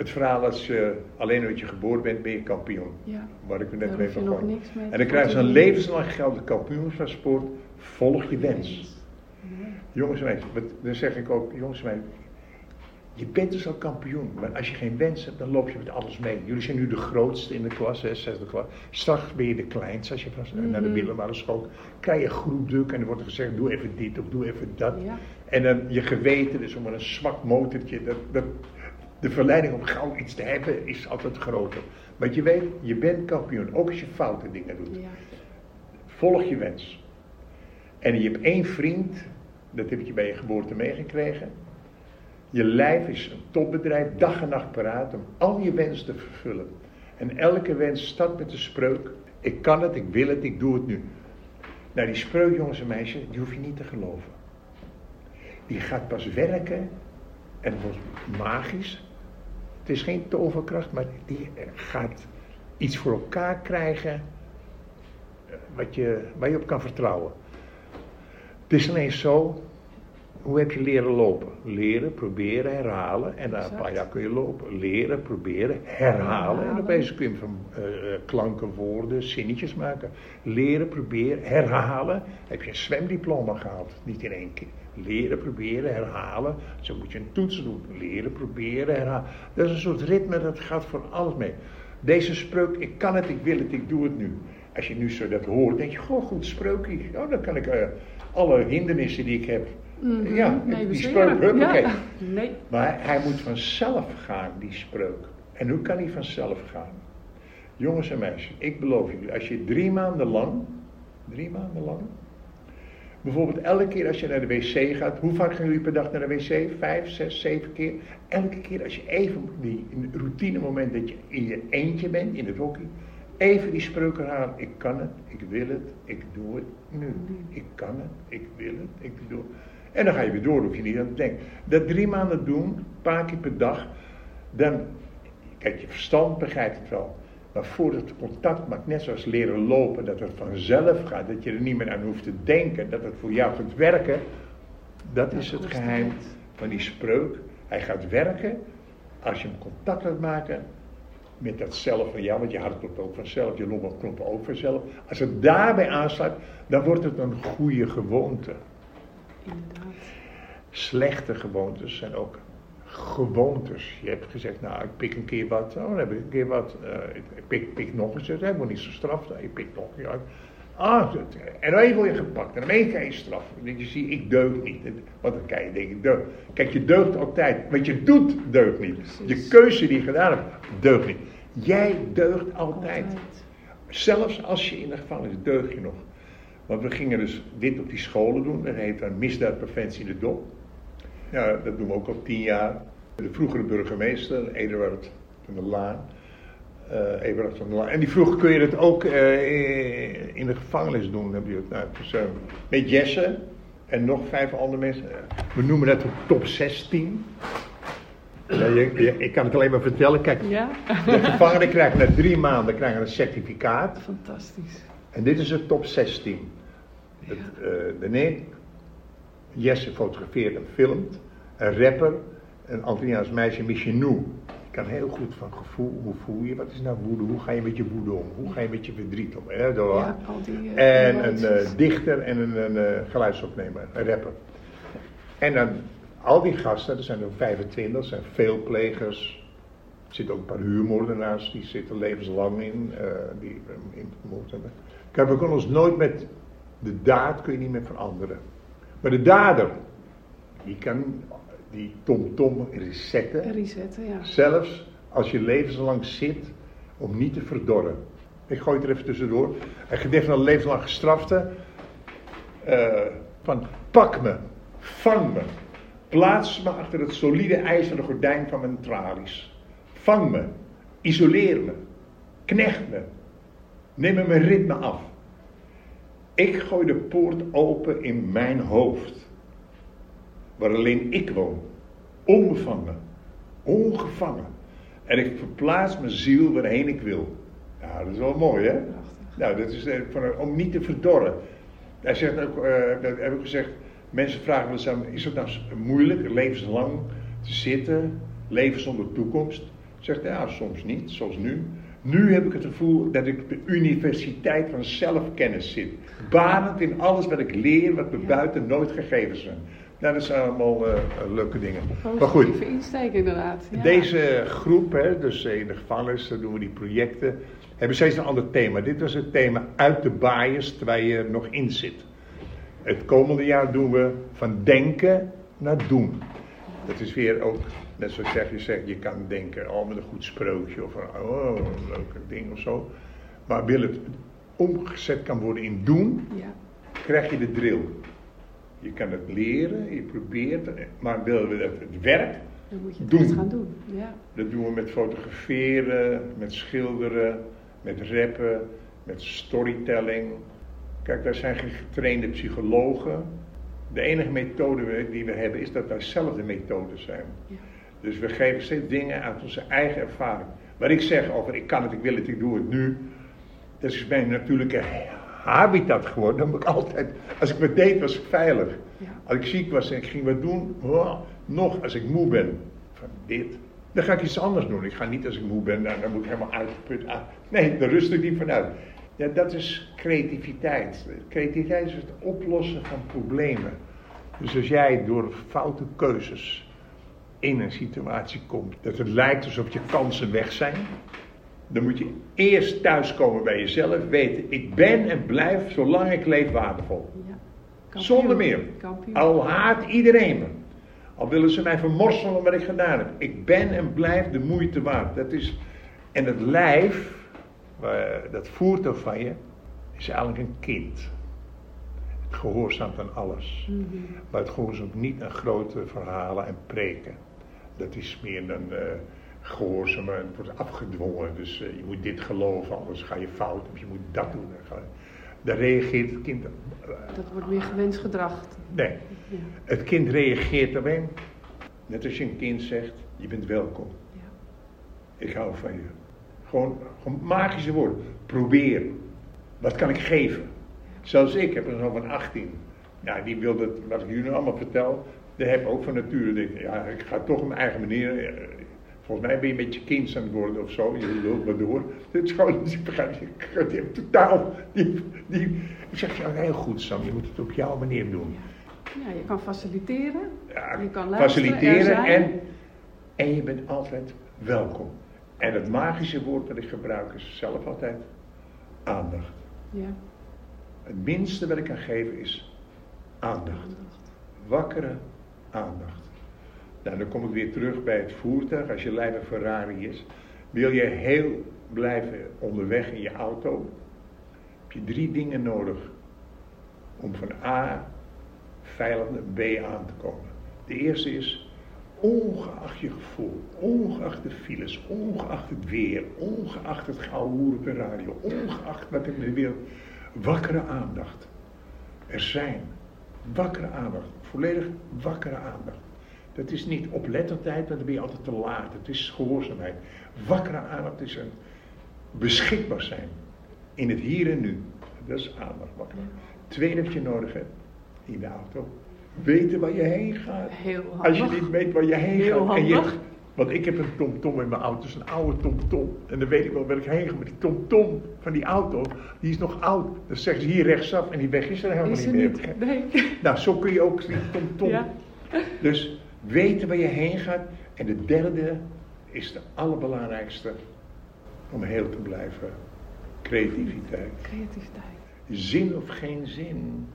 Speaker 1: het verhaal als je alleen omdat je geboren bent, ben je kampioen.
Speaker 2: Ja.
Speaker 1: Waar ik u net mee
Speaker 2: niks mee
Speaker 1: En dan krijg je zo'n levenslang geldig kampioenschapsport. Volg je wens. Jongens en meisjes, dan zeg ik ook, jongens en meisjes, je bent dus al kampioen, maar als je geen wens hebt, dan loop je met alles mee. Jullie zijn nu de grootste in de klas, hè, zesde klas. Straks ben je de kleinste als je van, naar de
Speaker 2: Mhm.
Speaker 1: middelbare school krijg je groepdruk en dan wordt er gezegd, doe even dit of doe even dat.
Speaker 2: Ja.
Speaker 1: En dan je geweten, dus om een zwak motortje, dat, dat, de verleiding om gauw iets te hebben is altijd groter. Want je weet, je bent kampioen, ook als je foute dingen doet.
Speaker 2: Ja.
Speaker 1: Volg je wens. En je hebt één vriend, dat heb je bij je geboorte meegekregen. Je lijf is een topbedrijf, dag en nacht paraat om al je wensen te vervullen. En elke wens start met de spreuk: Ik kan het, ik wil het, ik doe het nu. Nou, die spreuk, jongens en meisjes, die hoef je niet te geloven. Die gaat pas werken en het wordt magisch. Het is geen toverkracht, maar die gaat iets voor elkaar krijgen eh, wat je, waar je op kan vertrouwen. Het is alleen zo, hoe heb je leren lopen? Leren, proberen, herhalen. En na een paar jaar kun je lopen. Leren, proberen, herhalen. En opeens kun je van eh, eh, klanken, woorden, zinnetjes maken. Leren, proberen, herhalen. Heb je een zwemdiploma gehaald. Niet in één keer. Leren, proberen, herhalen. Zo moet je een toets doen. Leren, proberen, herhalen. Dat is een soort ritme, dat gaat voor alles mee. Deze spreuk, ik kan het, ik wil het, ik doe het nu. Als je nu zo dat hoort, denk je, goh, goed spreukje. Oh, dan kan ik eh, alle hindernissen die ik heb.
Speaker 2: Mhm.
Speaker 1: Ja,
Speaker 2: Nee,
Speaker 1: die spreuk.
Speaker 2: Ja. Nee.
Speaker 1: Maar hij moet vanzelf gaan, die spreuk. En hoe kan hij vanzelf gaan? Jongens en meisjes, ik beloof jullie, als je drie maanden lang, drie maanden lang, bijvoorbeeld elke keer als je naar de wc gaat, hoe vaak gaan jullie per dag naar de wc? Vijf, zes, zeven keer. Elke keer als je even die routine moment dat je in je eentje bent, in het hockey, even die spreuk herhalen. Ik kan het, ik wil het, ik doe het nu. Ik kan het, ik wil het, ik doe het. En dan ga je weer door, hoef je niet aan te denken. Dat drie maanden doen, een paar keer per dag, dan, kijk, je verstand begrijpt het wel. Maar voordat het contact maakt, net zoals leren lopen, dat het vanzelf gaat, dat je er niet meer aan hoeft te denken, dat het voor jou gaat werken, dat is het geheim van die spreuk. Hij gaat werken als je hem contact laat maken met dat zelf van jou, want je hart klopt ook vanzelf, je longen kloppen ook vanzelf. Als het daarbij aansluit, dan wordt het een goede gewoonte.
Speaker 2: Inderdaad.
Speaker 1: Slechte gewoontes zijn ook gewoontes. Je hebt gezegd, nou, ik pik een keer wat, oh, dan heb ik een keer wat. eh, ik ik pik, pik nog eens, is helemaal niet zo straf. Je pikt nog een keer uit. Ah, en dan word je gepakt en dan krijg je straf. Dat je ziet, ik deug niet. Want dan kan je denken, deug. Kijk, je deugt altijd. Wat je doet, deugt niet. Je keuze die je gedaan hebt, deugt niet. Jij deugt altijd.
Speaker 2: Altijd.
Speaker 1: Zelfs als je in de gevangenis is, deug je nog. Want we gingen dus dit op die scholen doen. Dat heet dan misdaadpreventie in de dop. Ja, dat doen we ook al tien jaar. De vroegere burgemeester, Eduard van der Laan. Eduard van der Laan. En die vroeg, kun je dat ook eh, in de gevangenis doen? Heb je het, nou, met Jesse en nog vijf andere mensen. We noemen dat de top 16. Ja, je, je- ik kan het alleen maar vertellen. Kijk,
Speaker 2: Ja,
Speaker 1: de gevangenen krijgen na drie maanden krijgen een certificaat.
Speaker 2: fantastisch.
Speaker 1: En dit is het top 16. Het, eh, daarna, Jesse fotografeert en filmt. Een rapper, een Antilliaans meisje, Michinou. Die kan heel goed van gevoel, hoe voel je, wat is nou woede, hoe ga je met je woede om, hoe ga je met je verdriet om. Hè?
Speaker 2: Ja, die, eh,
Speaker 1: en een eh, dichter en een, een eh, geluidsopnemer, een rapper. En dan al die gasten, er zijn er 25, zijn veel plegers. Er zitten ook een paar huurmoordenaars, die zitten levenslang in, die in moord hebben. Kijk, we kunnen ons nooit met de daad kun je niet meer veranderen. Maar de dader, die kan die tom-tom resetten.
Speaker 2: Resetten, ja.
Speaker 1: Zelfs als je levenslang zit om niet te verdorren. Ik gooi het er even tussendoor. Een gedicht van een levenslang gestrafte. eh, van pak me, vang me. Plaats me achter het solide ijzeren gordijn van mijn tralies. Vang me, isoleer me, knecht me. Neem me mijn ritme af. Ik gooi de poort open in mijn hoofd. Waar alleen ik woon. Onbevangen. Ongevangen. En ik verplaats mijn ziel waarheen ik wil. Ja, dat is wel mooi, hè? Nou, dat is eh, om niet te verdorren. Hij zegt ook, eh, dat heb ik gezegd, Mensen vragen wel eens aan is het nou moeilijk levenslang te zitten, leven zonder toekomst? Ik zeg, ja, soms niet, zoals nu. Nu heb ik het gevoel dat ik op de universiteit van zelfkennis zit. Banend in alles wat ik leer, wat me buiten nooit gegeven zijn. Nou, dat zijn allemaal uh, leuke dingen.
Speaker 2: Maar goed, insteek inderdaad.
Speaker 1: Ja. Deze groep, hè, dus in de gevangenis, dan doen we die projecten, hebben steeds een ander thema. Dit was het thema uit de bias terwijl je nog in zit. Het komende jaar doen we van denken naar doen. Dat is weer ook, net zoals zeg, je zegt, je kan denken, oh met een goed sprookje of oh, een leuke ding of zo. Maar wil het omgezet kan worden in doen, ja. krijg je de drill. Je kan het leren, je probeert maar willen we dat het werkt,
Speaker 2: dan moet je het doen. gaan doen. Ja.
Speaker 1: Dat doen we met fotograferen, met schilderen, met rappen, met storytelling. Kijk, daar zijn getrainde psychologen. De enige methode die we hebben is dat wij zelf de methodes zijn. Ja. Dus we geven steeds dingen uit onze eigen ervaring. Wat ik zeg over ik kan het, ik wil het, ik doe het nu. Dat is mijn natuurlijke habitat geworden. Dan moet ik altijd, als ik me deed was ik veilig. Ja. Als ik ziek was en ik ging wat doen, oh, nog als ik moe ben van dit. Dan ga ik iets anders doen. Ik ga niet als ik moe ben, nou, dan moet ik helemaal uitgeput aan. Nee, daar rust ik niet vanuit. Ja, dat is creativiteit. Creativiteit is het oplossen van problemen. Dus als jij door foute keuzes in een situatie komt dat het lijkt alsof je kansen weg zijn, dan moet je eerst thuiskomen bij jezelf, weten ik ben en blijf zolang ik leef waardevol. Ja. Zonder meer. Al haat iedereen me. Al willen ze mij vermorselen wat ik gedaan heb. Ik ben en blijf de moeite waard. Dat is, en het lijf, dat voertuig van je, is eigenlijk een kind. Het gehoorzaamt aan alles. Mm -hmm. Maar het gehoorzaamt niet aan grote verhalen en preken. Dat is meer een uh, gehoorzamen, het wordt afgedwongen. Dus uh, je moet dit geloven, anders ga je fout. Of je moet dat doen. Daar reageert het kind. Uh,
Speaker 2: dat wordt meer gewenst gedrag.
Speaker 1: Nee. Ja. Het kind reageert daarmee. Net als je een kind zegt, je bent welkom. Ja. Ik hou van je. Gewoon, gewoon magische woorden. Probeer. Wat kan ik geven? Zelfs ik heb een zoon van 18. Ja, die wil dat, wat ik jullie allemaal vertel, daar heb ook van nature. Denk, ja, ik ga toch op mijn eigen manier. Volgens mij ben je met je kind aan het worden of zo. Je lult maar door. Het is gewoon, ik heb totaal, die, die, ik zeg, ja, heel goed Sam, je moet het op jouw manier doen.
Speaker 2: Ja, je kan faciliteren.
Speaker 1: Ja, je kan faciliteren en, en je bent altijd welkom. En het magische woord dat ik gebruik is zelf altijd aandacht. Ja. Het minste wat ik kan geven is aandacht. Wakkere aandacht. Nou, dan kom ik weer terug bij het voertuig. Als je lijf Ferrari is, wil je heel blijven onderweg in je auto, heb je drie dingen nodig om van A veilig naar B aan te komen. De eerste is, ongeacht je gevoel, ongeacht de files, ongeacht het weer, ongeacht het gouden op de radio, ongeacht wat in de wereld, wakkere aandacht. Er zijn wakkere aandacht, volledig wakkere aandacht. Dat is niet oplettendheid, want dan ben je altijd te laat. Het is gehoorzaamheid. Wakkere aandacht is een beschikbaar zijn in het hier en nu. Dat is aandacht wakker. Tweede wat je nodig hebt in de auto. Weten waar je heen gaat.
Speaker 2: Heel handig.
Speaker 1: Als je niet weet waar je heen
Speaker 2: Heel
Speaker 1: gaat.
Speaker 2: En je,
Speaker 1: want ik heb een tomtom in mijn auto, is een oude tomtom. En dan weet ik wel waar ik heen ga. Maar die tomtom van die auto, die is nog oud. Dan zeggen ze hier rechtsaf en die weg is er helemaal
Speaker 2: is
Speaker 1: niet
Speaker 2: meer.
Speaker 1: Niet. Nee. Nou, zo kun je ook die tomtom. Ja. Dus weten waar je heen gaat. En de derde is de allerbelangrijkste om heel te blijven. Creativiteit.
Speaker 2: Creativiteit.
Speaker 1: Zin of geen zin.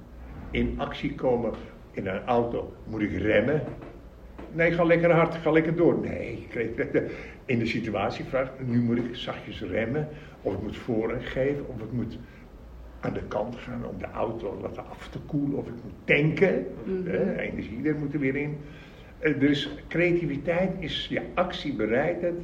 Speaker 1: In actie komen in een auto. Moet ik remmen? Nee, ga lekker hard, ga lekker door. Nee, in de situatie vraagt, nu moet ik zachtjes remmen. Of ik moet voorrang geven, of ik moet aan de kant gaan om de auto laten af te koelen. Of ik moet tanken. Mm -hmm. energie, daar moet er weer in. Dus creativiteit is je actiebereidheid,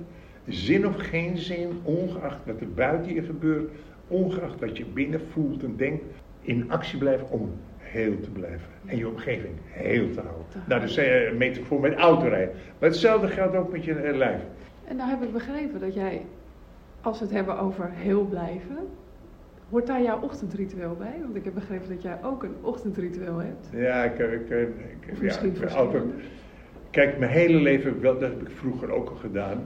Speaker 1: zin of geen zin, ongeacht wat er buiten je gebeurt, ongeacht wat je binnen voelt en denkt, in actie blijven om heel te blijven. En je omgeving heel te houden. Nou, dat is een metafoor met autorijden. Maar hetzelfde geldt ook met je eh, lijf.
Speaker 2: En nou heb ik begrepen dat jij, als we het hebben over heel blijven, Hoort daar jouw ochtendritueel bij? Want ik heb begrepen dat jij ook een ochtendritueel hebt.
Speaker 1: Ja, ik, ik, ik,
Speaker 2: misschien
Speaker 1: ja, altijd, Kijk, mijn hele leven, dat heb ik vroeger ook al gedaan.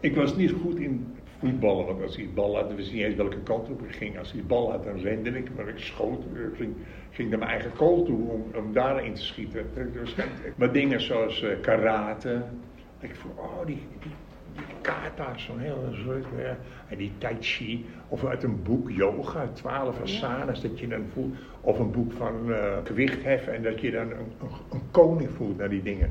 Speaker 1: Ik was niet goed in voetballen, want als die bal had, wist niet eens welke kant op ik ging. Als die bal had, dan rende ik, maar ik schoot, ik ging, ging naar mijn eigen kool toe om, om daarin te schieten. Maar dingen zoals karate, ik voel, oh, die, die, kata, zo'n heel soort, ja, en die tai chi, of uit een boek yoga, 12 asanas, dat je dan voelt, of een boek van uh, gewichtheffen en dat je dan een, een, een koning voelt naar die dingen.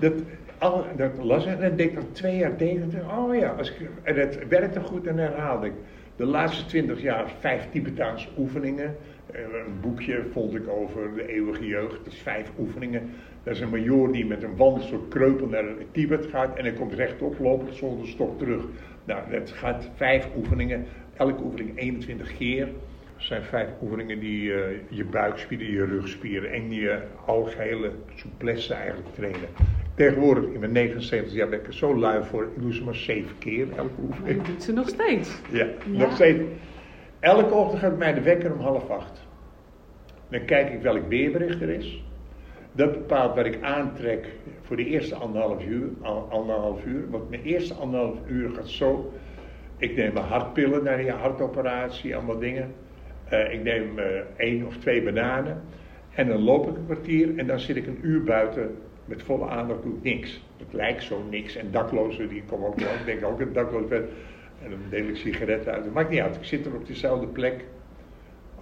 Speaker 1: Dat, al, dat las ik en deed ik dan twee jaar tegen. Oh ja, als ik, en het werkte goed en herhaalde ik. De laatste twintig jaar vijf Tibetaanse oefeningen. Eh, een boekje vond ik over de eeuwige jeugd. Dat is vijf oefeningen. Dat is een major die met een wandelsoort kreupel naar Tibet gaat. En hij komt rechtop lopen zonder stok terug. Nou, dat gaat vijf oefeningen. Elke oefening 21 keer. Dat zijn vijf oefeningen die uh, je buikspieren, je rugspieren en je algehele souplesse eigenlijk trainen. Tegenwoordig, in mijn 79 jaar, ben ik er zo lui voor. Ik doe ze maar zeven keer elke oefening.
Speaker 2: Maar je doet ze nog steeds?
Speaker 1: Ja, nog steeds. Elke ochtend gaat mij de wekker om half acht. Dan kijk ik welk weerbericht er is. Dat bepaalt wat ik aantrek voor de eerste anderhalf uur. Anderhalf uur. Want mijn eerste anderhalf uur gaat zo. Ik neem mijn hartpillen naar die hartoperatie, allemaal dingen. Uh, ik neem uh, één of twee bananen. En dan loop ik een kwartier en dan zit ik een uur buiten met volle aandacht doe ik niks. Het lijkt zo niks. En daklozen, die komen ook wel. Ik denk ook dat dakloos ben. En dan deel ik sigaretten uit. Dat maakt niet uit. Ik zit er op dezelfde plek.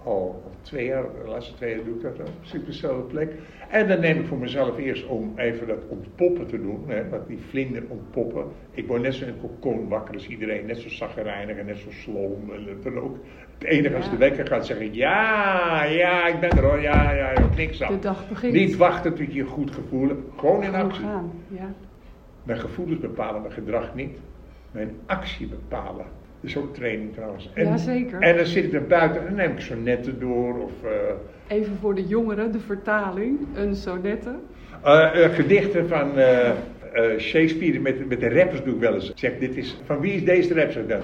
Speaker 1: Al, al twee jaar, de laatste twee jaar doe ik dat dan. Ik zit op dezelfde plek. En dan neem ik voor mezelf eerst om even dat ontpoppen te doen. Hè, dat die vlinder ontpoppen. Ik word net zo in een kokon wakker als iedereen. Net zo zaggerijnig en net zo sloom. En dan ook. Het enige als de wekker gaat zeggen, ja, ja, ik ben er hoor, ja, ja, niks aan.
Speaker 2: De dag begint.
Speaker 1: Niet wachten tot je goed gevoel hebt, gewoon in actie.
Speaker 2: Gaan, ja.
Speaker 1: Mijn gevoelens bepalen mijn gedrag niet, mijn actie bepalen. Dat is ook training trouwens. En. En dan zit ik er buiten en dan neem ik sonnetten door of... Uh,
Speaker 2: Even voor de jongeren, de vertaling, een sonette.
Speaker 1: Uh, uh, gedichten van Shakespeare met, met de rappers doe ik wel eens. Zeg, dit is, van wie is deze rapper dan?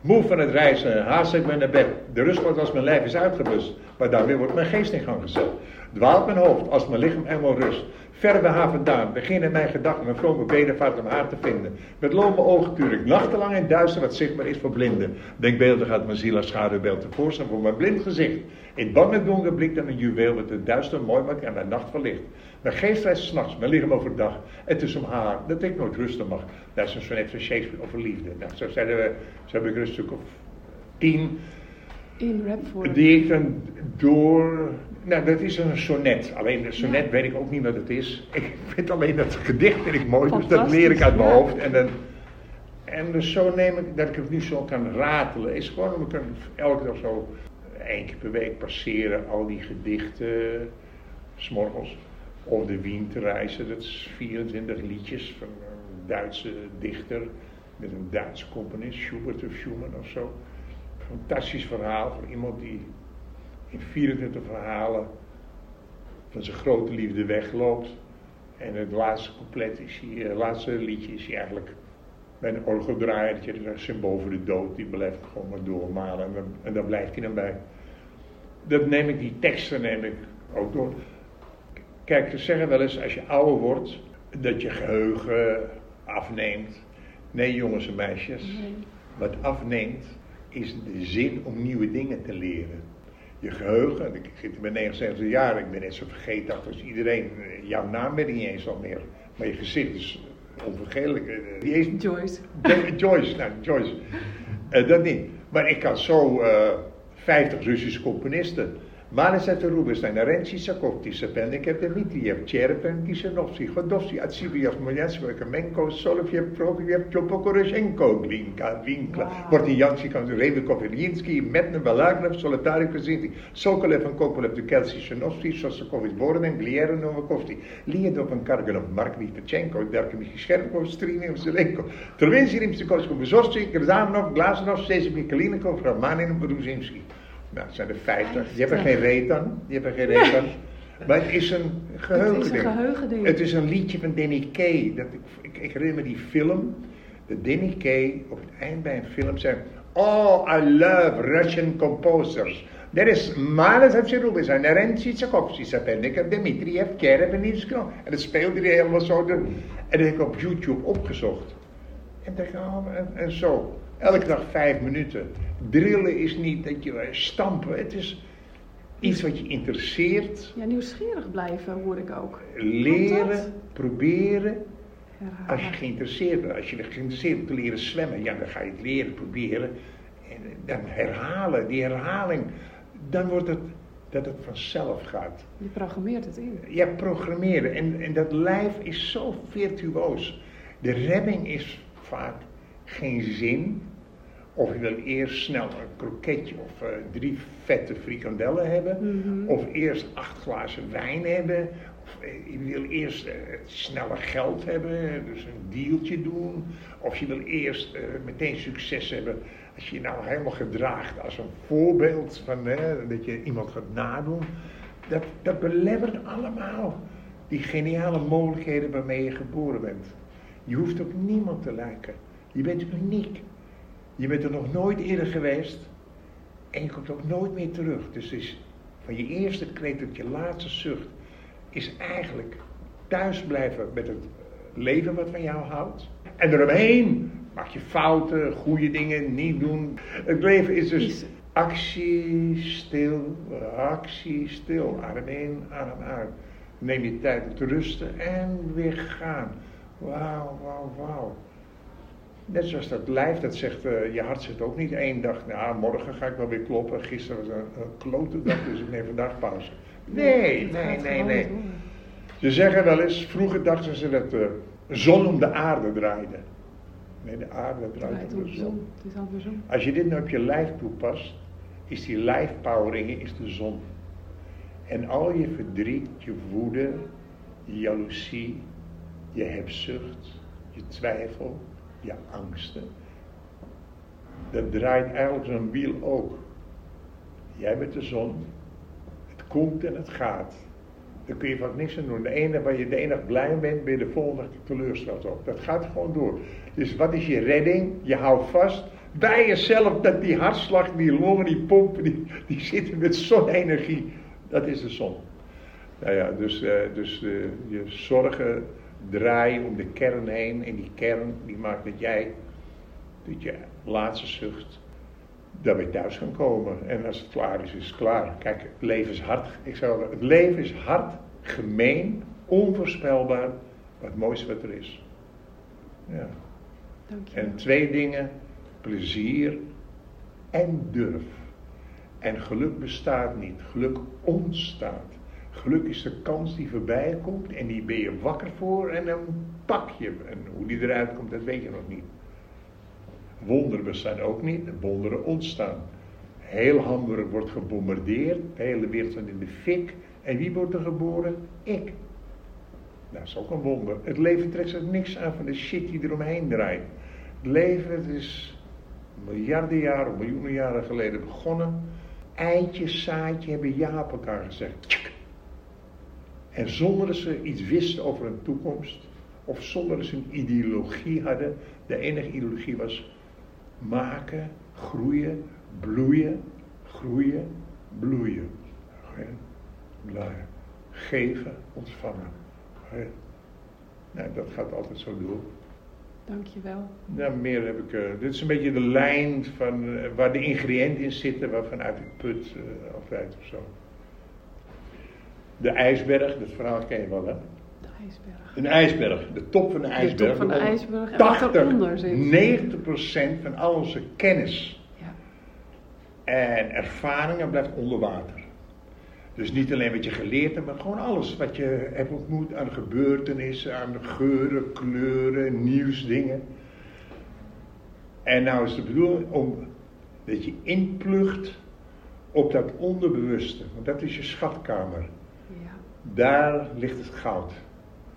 Speaker 1: Moe van het reizen, haast ik me naar bed. De rust wordt als mijn lijf is uitgeblust, maar daarmee wordt mijn geest in gang gezet. Dwaalt mijn hoofd als mijn lichaam eenmaal rust. Ver bij haar vandaan beginnen mijn gedachten mijn vrome bedevaart om haar te vinden. Met lome ogen tuur ik nachtenlang in duister wat zichtbaar is voor blinden. Denkbeeldig gaat mijn ziel als schaduwbeeld tevoorschijn voor mijn blind gezicht. In bang met donker blik dan een juweel met het duister mooi maakt en mijn nacht verlicht. Mijn geest reist s'nachts, mijn lichaam overdag. Het is om haar dat ik nooit rusten mag. Dat is een sonnet van Shakespeare over liefde. Nou, zo, zeiden we, zo heb ik een of tien.
Speaker 2: In rapvorm.
Speaker 1: Die ik dan door. Nou, dat is een sonnet. Alleen een sonnet ja. weet ik ook niet wat het is. Ik vind alleen dat gedicht vind ik mooi, dus dat leer ik uit mijn ja. hoofd. En, dan, en dus zo neem ik, dat ik het nu zo kan ratelen, is gewoon om ik elke dag zo één keer per week passeren al die gedichten, s'morgens. Of de Wien te reizen, dat is 24 liedjes van een Duitse dichter met een Duitse componist, Schubert of Schumann of zo. Fantastisch verhaal voor iemand die in 24 verhalen van zijn grote liefde wegloopt. En het laatste couplet is hij, het laatste liedje is hij eigenlijk bij een orgeldraaiertje, dat is een symbool voor de dood, die blijft gewoon maar doormalen en dan, en dan blijft hij dan bij. Dat neem ik, die teksten neem ik ook door. Kijk, ze zeggen wel eens als je ouder wordt, dat je geheugen afneemt. Nee, jongens en meisjes, nee. wat afneemt is de zin om nieuwe dingen te leren. Je geheugen, ik zit in mijn 79 jaar, ik ben net zo vergeetachtig als iedereen. Jouw naam weet ik niet eens al meer, maar je gezicht is onvergetelijk.
Speaker 2: Die is, Joyce.
Speaker 1: Joyce, nou, Joyce. Uh, dat niet. Maar ik kan zo uh, 50 Russische componisten Manisat Rubinstein, Rensi Sakovti, Sapennik, Dmitriev, Cherpen, Kisenovsky, Godovsky, At Molyans, Kamenko, Solovjev, Prokofjev, Tlopokoroshenko, Glinka, Winkla, Bortnijanski, Rebekov, Iljinski, Metne, Balagnov, Solotari, Krasinski, Sokolev en Kokolev, Dukelsi, Shanovsky, Sosakovic, Borden, Glieren, Novakovsky, Liedov en Karganov, Mark Vitachenko, Darko Michischenkov, Strinov, Zelenko, Travinsi, Rimstikowski, Bezostik, Glasnov, Glazanov, Sezim, Kalinikov, Ramanin, nou, het zijn er 50. Je hebt er geen reet. Je hebt er geen reet. Maar het is een geheugending. Het is
Speaker 2: een geheugending.
Speaker 1: Het is een liedje van Danny Kay. Dat ik, ik, ik herinner me die film. Dat Danny Kay op het eind bij een film zei... Oh, I love Russian composers. There is Malas Rubinstein, Naren Tchaikovsky, Sapernikov, Dmitriev, Kerevenitskno. En dat speelde hij helemaal zo. En dat heb ik op YouTube opgezocht. En dacht, oh, en, en zo. Elke dag vijf minuten. Drillen is niet dat je stampen. Het is iets wat je interesseert.
Speaker 2: Ja, nieuwsgierig blijven hoor ik ook.
Speaker 1: Leren, proberen. Als je geïnteresseerd bent, als je geïnteresseerd bent te leren zwemmen, ja, dan ga je het leren, proberen. En dan herhalen, die herhaling, dan wordt het dat het vanzelf gaat.
Speaker 2: Je programmeert het in.
Speaker 1: Ja, programmeren. En, en dat lijf is zo virtuoos. De remming is vaak geen zin. Of je wil eerst snel een kroketje of uh, drie vette frikandellen hebben.
Speaker 2: Mhm.
Speaker 1: Of eerst acht glazen wijn hebben. Of uh, je wil eerst uh, snelle geld hebben, dus een dealtje doen. Of je wil eerst meteen succes hebben als je je nou helemaal gedraagt als een voorbeeld van dat je iemand gaat nadoen. Dat, dat belemmert allemaal die geniale mogelijkheden waarmee je geboren bent. Je hoeft op niemand te lijken. Je bent uniek. Je bent er nog nooit eerder geweest. En je komt ook nooit meer terug. Dus is van je eerste kreet tot je laatste zucht. Is eigenlijk thuis blijven met het leven wat van jou houdt. En eromheen maak je fouten, goede dingen, niet doen. Het leven is dus actie, stil, actie, stil. Adem in, adem uit. Neem je tijd om te rusten en weer gaan. Wauw, wauw, wauw. Net zoals dat lijf, dat zegt, uh, je hart zegt ook niet één dag, nou morgen ga ik wel weer kloppen. Gisteren was een, een klote dag, dus ik neem vandaag pauze. Nee, nee, nee, nee. Ze zeggen wel eens, vroeger dachten ze dat de zon om de aarde draaide. Nee, de aarde draait om de zon. Als je dit nou op je lijf toepast, is die lijfpowering is de zon. En al je verdriet, je woede, je jaloezie, je hebzucht, je twijfel, je angsten. Dat draait eigenlijk zo'n wiel ook. Jij bent de zon. Het komt en het gaat. Daar kun je van niks aan doen. De ene waar je de dag blij bent, ben je de volgende teleurgesteld ook. Dat gaat gewoon door. Dus wat is je redding? Je houdt vast bij jezelf dat die hartslag, die longen, die pompen, die, die zitten met zonne-energie. Dat is de zon. Nou ja, dus, uh, dus uh, je zorgen draaien om de kern heen. En die kern die maakt dat jij, dat je laatste zucht, dat we thuis gaan komen. En als het klaar is, is het klaar. Kijk, het leven is hard. Ik zou, het leven is hard, gemeen, onvoorspelbaar. Maar het mooiste wat er is. Ja.
Speaker 2: Dank je.
Speaker 1: En twee dingen, plezier en durf. En geluk bestaat niet, geluk ontstaat. Geluk is de kans die voorbij komt en die ben je wakker voor en dan pak je. En hoe die eruit komt, dat weet je nog niet. Wonderen bestaan ook niet, wonderen ontstaan. Heel Hamburg wordt gebombardeerd, de hele wereld staat in de fik. En wie wordt er geboren? Ik. Dat is ook een wonder. Het leven trekt zich niks aan van de shit die eromheen draait. Het leven het is miljarden jaren, miljoenen jaren geleden begonnen. Eitje, zaadje hebben ja op elkaar gezegd. En zonder dat ze iets wisten over een toekomst, of zonder dat ze een ideologie hadden, de enige ideologie was maken, groeien, bloeien, groeien, bloeien. Geven, ontvangen. Nou, dat gaat altijd zo door.
Speaker 2: Dankjewel.
Speaker 1: Nou, meer heb ik. Uh, dit is een beetje de lijn van uh, waar de ingrediënten in zitten, waarvanuit ik put uh, altijd of zo. De ijsberg, dat verhaal ken je wel, hè?
Speaker 2: De ijsberg.
Speaker 1: Een ijsberg, de top van de ijsberg.
Speaker 2: De top van de ijsberg en wat eronder zit.
Speaker 1: 90% van al onze kennis
Speaker 2: ja.
Speaker 1: en ervaringen blijft onder water. Dus niet alleen wat je geleerd hebt, maar gewoon alles wat je hebt ontmoet aan gebeurtenissen, aan geuren, kleuren, nieuwsdingen. En nou is de bedoeling om dat je inplucht op dat onderbewuste, want dat is je schatkamer. Daar ligt het goud.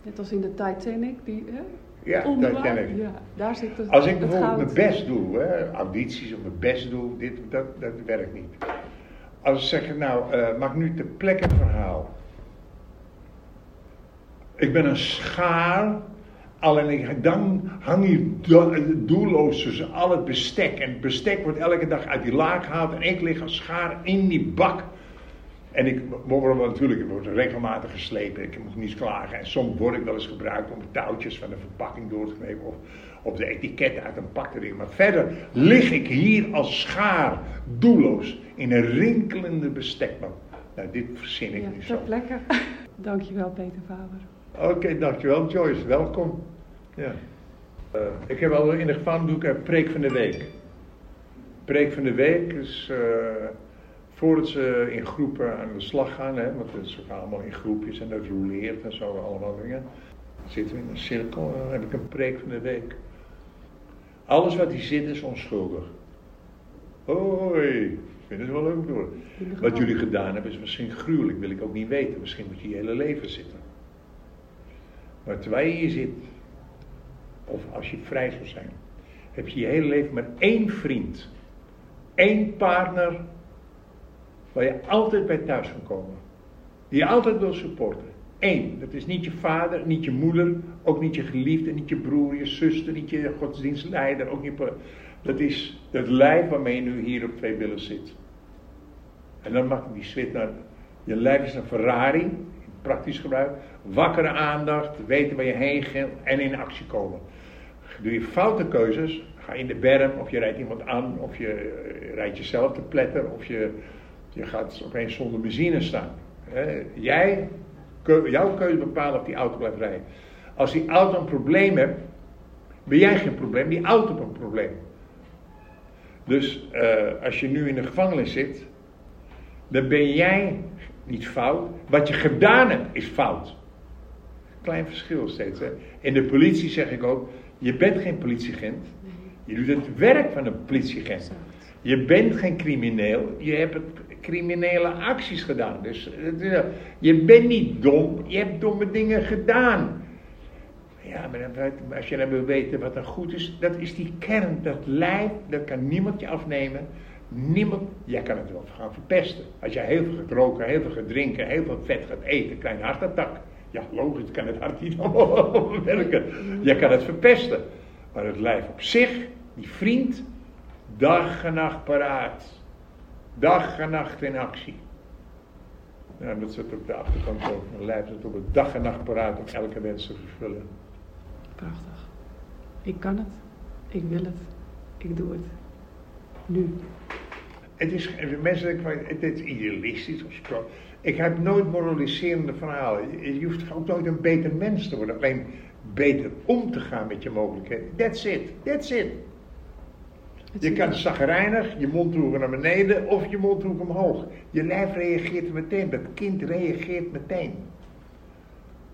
Speaker 2: Net als in de Titanic, die, hè?
Speaker 1: Ja,
Speaker 2: Onder
Speaker 1: Titanic.
Speaker 2: Ja, daar zit het
Speaker 1: Als ik bijvoorbeeld
Speaker 2: goud.
Speaker 1: mijn best doe, hè, audities of mijn best doe, dit, dat, dat werkt niet. Als ik zeg, nou, uh, maak nu ter plekke een verhaal. Ik ben een schaar Alleen dan hang je do- doelloos tussen al het bestek. En het bestek wordt elke dag uit die laag gehaald en ik lig als schaar in die bak. En ik word natuurlijk ik word regelmatig geslepen, ik moet niets klagen. En soms word ik wel eens gebruikt om touwtjes van de verpakking door te nemen of, of de etiketten uit een pak te. Maar verder lig ik hier als schaar, doelloos, in een rinkelende bestekbak. Nou, dit verzin ik
Speaker 2: Ja, ter
Speaker 1: zo.
Speaker 2: plekke. Dankjewel Peter Faber.
Speaker 1: Oké, dankjewel Joyce, welkom. Ja. Eh, ik heb al in de gevangenboek een preek van de week. Preek van de week is eh, voordat ze in groepen aan de slag gaan, hè, want ze gaan allemaal in groepjes en dat roleert en zo, allemaal dingen. Dan zitten we in een cirkel en dan heb ik een preek van de week. Alles wat hier zit is onschuldig. Hoi, ik vind het wel leuk door. Wat jullie gedaan hebben is misschien gruwelijk, wil ik ook niet weten. Misschien moet je je hele leven zitten. Maar terwijl je hier zit, of als je vrij zou zijn, heb je je hele leven maar één vriend, één partner, waar je altijd bij thuis kan komen. Die je altijd wil supporten. Eén, dat is niet je vader, niet je moeder, ook niet je geliefde, niet je broer, je zuster, niet je godsdienstleider, ook niet. Dat is het lijf waarmee je nu hier op twee billen zit. En dan mag die switch naar. Je lijf is een Ferrari, praktisch gebruik. Wakkere aandacht, weten waar je heen gaat en in actie komen. Doe je foute keuzes, ga in de berm of je rijdt iemand aan, of je eh, rijdt jezelf te pletter, of je, je gaat opeens zonder benzine staan. Jij, jouw keuze bepaalt of die auto blijft rijden. Als die auto een probleem heeft, ben jij geen probleem, die auto heeft een probleem. Dus eh, als je nu in de gevangenis zit, dan ben jij niet fout. Wat je gedaan hebt is fout. Klein verschil steeds. Hè? In de politie zeg ik ook, je bent geen politieagent. Je doet het werk van een politieagent. Je bent geen crimineel. Je hebt het criminele acties gedaan. Dus eh, je bent niet dom. Je hebt domme dingen gedaan. Ja, maar als je dan wil weten wat er goed is, dat is die kern, dat lijf, dat kan niemand je afnemen. Niemand, jij kan het wel gaan verpesten. Als jij heel veel gaat roken, heel veel gaat drinken, heel veel vet gaat eten, een hartattack. Ja, logisch kan het hart niet werken. Jij kan het verpesten. Maar het lijf op zich, die vriend, dag en nacht paraat. Dag en nacht in actie. Ja, dat zit op de achterkant ook. Mijn lijf zit op het dag en nacht paraat om elke wens te vervullen.
Speaker 2: Prachtig. Ik kan het. Ik wil het. Ik doe het. Nu.
Speaker 1: Het is, mensen het is idealistisch. Ik heb nooit moraliserende verhalen. Je je hoeft ook nooit een beter mens te worden. Alleen beter om te gaan met je mogelijkheden. That's it. That's it. Je kan zagrijnig je mondhoeken naar beneden of je mondhoek omhoog. Je lijf reageert meteen. Dat kind reageert meteen.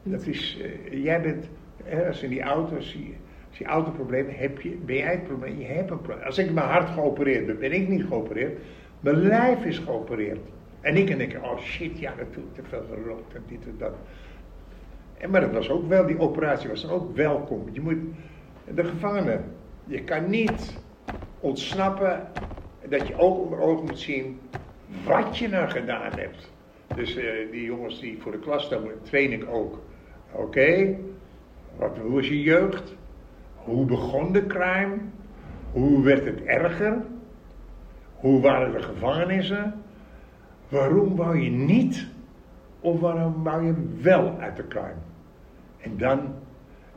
Speaker 1: Dat is, eh, jij bent, hè, als in die auto, als je, als je autoprobleem heb je, ben jij het probleem, je hebt een probleem. Als ik mijn hart geopereerd ben, ben ik niet geopereerd. Mijn lijf is geopereerd. En ik en ik, oh shit, ja, dat doet te veel gerookt en dit en dat. En, maar dat was ook wel, die operatie was dan ook welkom. Je moet, de gevangene, je kan niet ontsnappen dat je ook onder ogen moet zien wat je nou gedaan hebt. Dus eh, die jongens die voor de klas staan, train ik ook. Oké, wat hoe was je jeugd? Hoe begon de crime? Hoe werd het erger? Hoe waren de gevangenissen? Waarom wou je niet? Of waarom wou je wel uit de crime? En dan,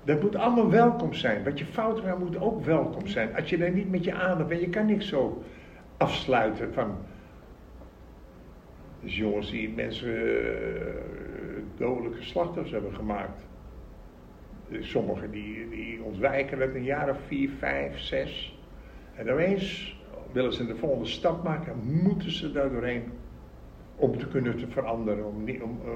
Speaker 1: dat moet allemaal welkom zijn. Wat je fout moet ook welkom zijn. Als je er niet met je aandacht bent, je kan niks zo afsluiten van. Dus jongens die mensen eh, dodelijke slachtoffers hebben gemaakt. Dus Sommigen die, die ontwijken dat een jaar of vier, vijf, zes. En opeens willen ze de volgende stap maken, moeten ze daar doorheen om te kunnen te veranderen. Om, niet- om, eh,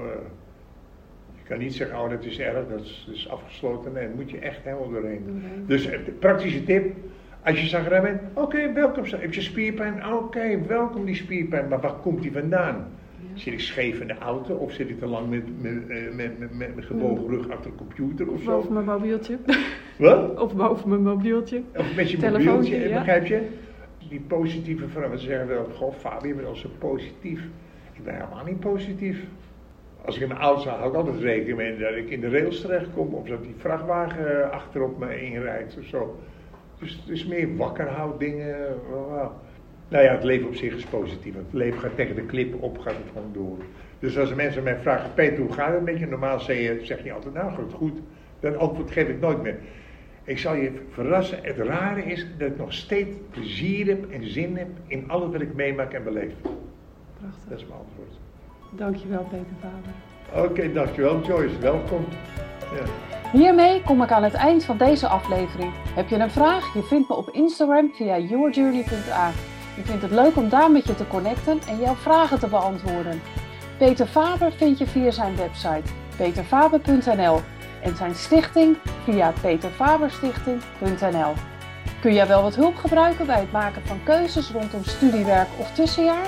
Speaker 1: kan niet zeggen, oh dat is erg, dat is, dat is afgesloten. Nee, moet je echt helemaal doorheen.
Speaker 2: Doorheen.
Speaker 1: Dus eh, de praktische tip, als je zagrijnig bent, oké, welkom. Heb je spierpijn? Oké, welkom die spierpijn. Maar waar komt die vandaan?
Speaker 2: Ja.
Speaker 1: Zit ik scheef in de auto of zit ik te lang met, met, eh, met, met, met, gebogen rug achter de computer of
Speaker 2: Of
Speaker 1: zo?
Speaker 2: boven mijn mobieltje.
Speaker 1: Wat?
Speaker 2: Of boven mijn mobieltje.
Speaker 1: Of met je
Speaker 2: Telefoontje,
Speaker 1: mobieltje,
Speaker 2: ja.
Speaker 1: begrijp je? Die positieve vrouwen ze zeggen wel, goh Fabi, je bent al zo positief. Ik ben helemaal niet positief. Als ik in mijn auto hou ik altijd rekening mee dat ik in de rails terechtkom of dat die vrachtwagen achterop me inrijdt of zo. Dus het is meer wakkerhouddingen. Nou ja, het leven op zich is positief. Het leven gaat tegen de klip op, gaat het gewoon door. Dus als mensen mij vragen, Peter, hoe gaat het met je? Normaal zeg je, zeg je altijd, nou het goed. Dat antwoord geef ik nooit meer. Ik zal je verrassen, het rare is dat ik nog steeds plezier heb en zin heb in alles wat ik meemaak en beleef.
Speaker 2: Prachtig.
Speaker 1: Dat is mijn antwoord.
Speaker 2: Dankjewel Peter Faber.
Speaker 1: Oké, dankjewel Joyce, welkom. Ja.
Speaker 2: Hiermee kom ik aan het eind van deze aflevering. Heb je een vraag? Je vindt me op Instagram via yourjourney.a. Ik vind het leuk om daar met je te connecten en jouw vragen te beantwoorden. Peter Faber vind je via zijn website peterfaber.nl en zijn stichting via peterfaberstichting.nl. Kun jij wel wat hulp gebruiken bij het maken van keuzes rondom studiewerk of tussenjaar?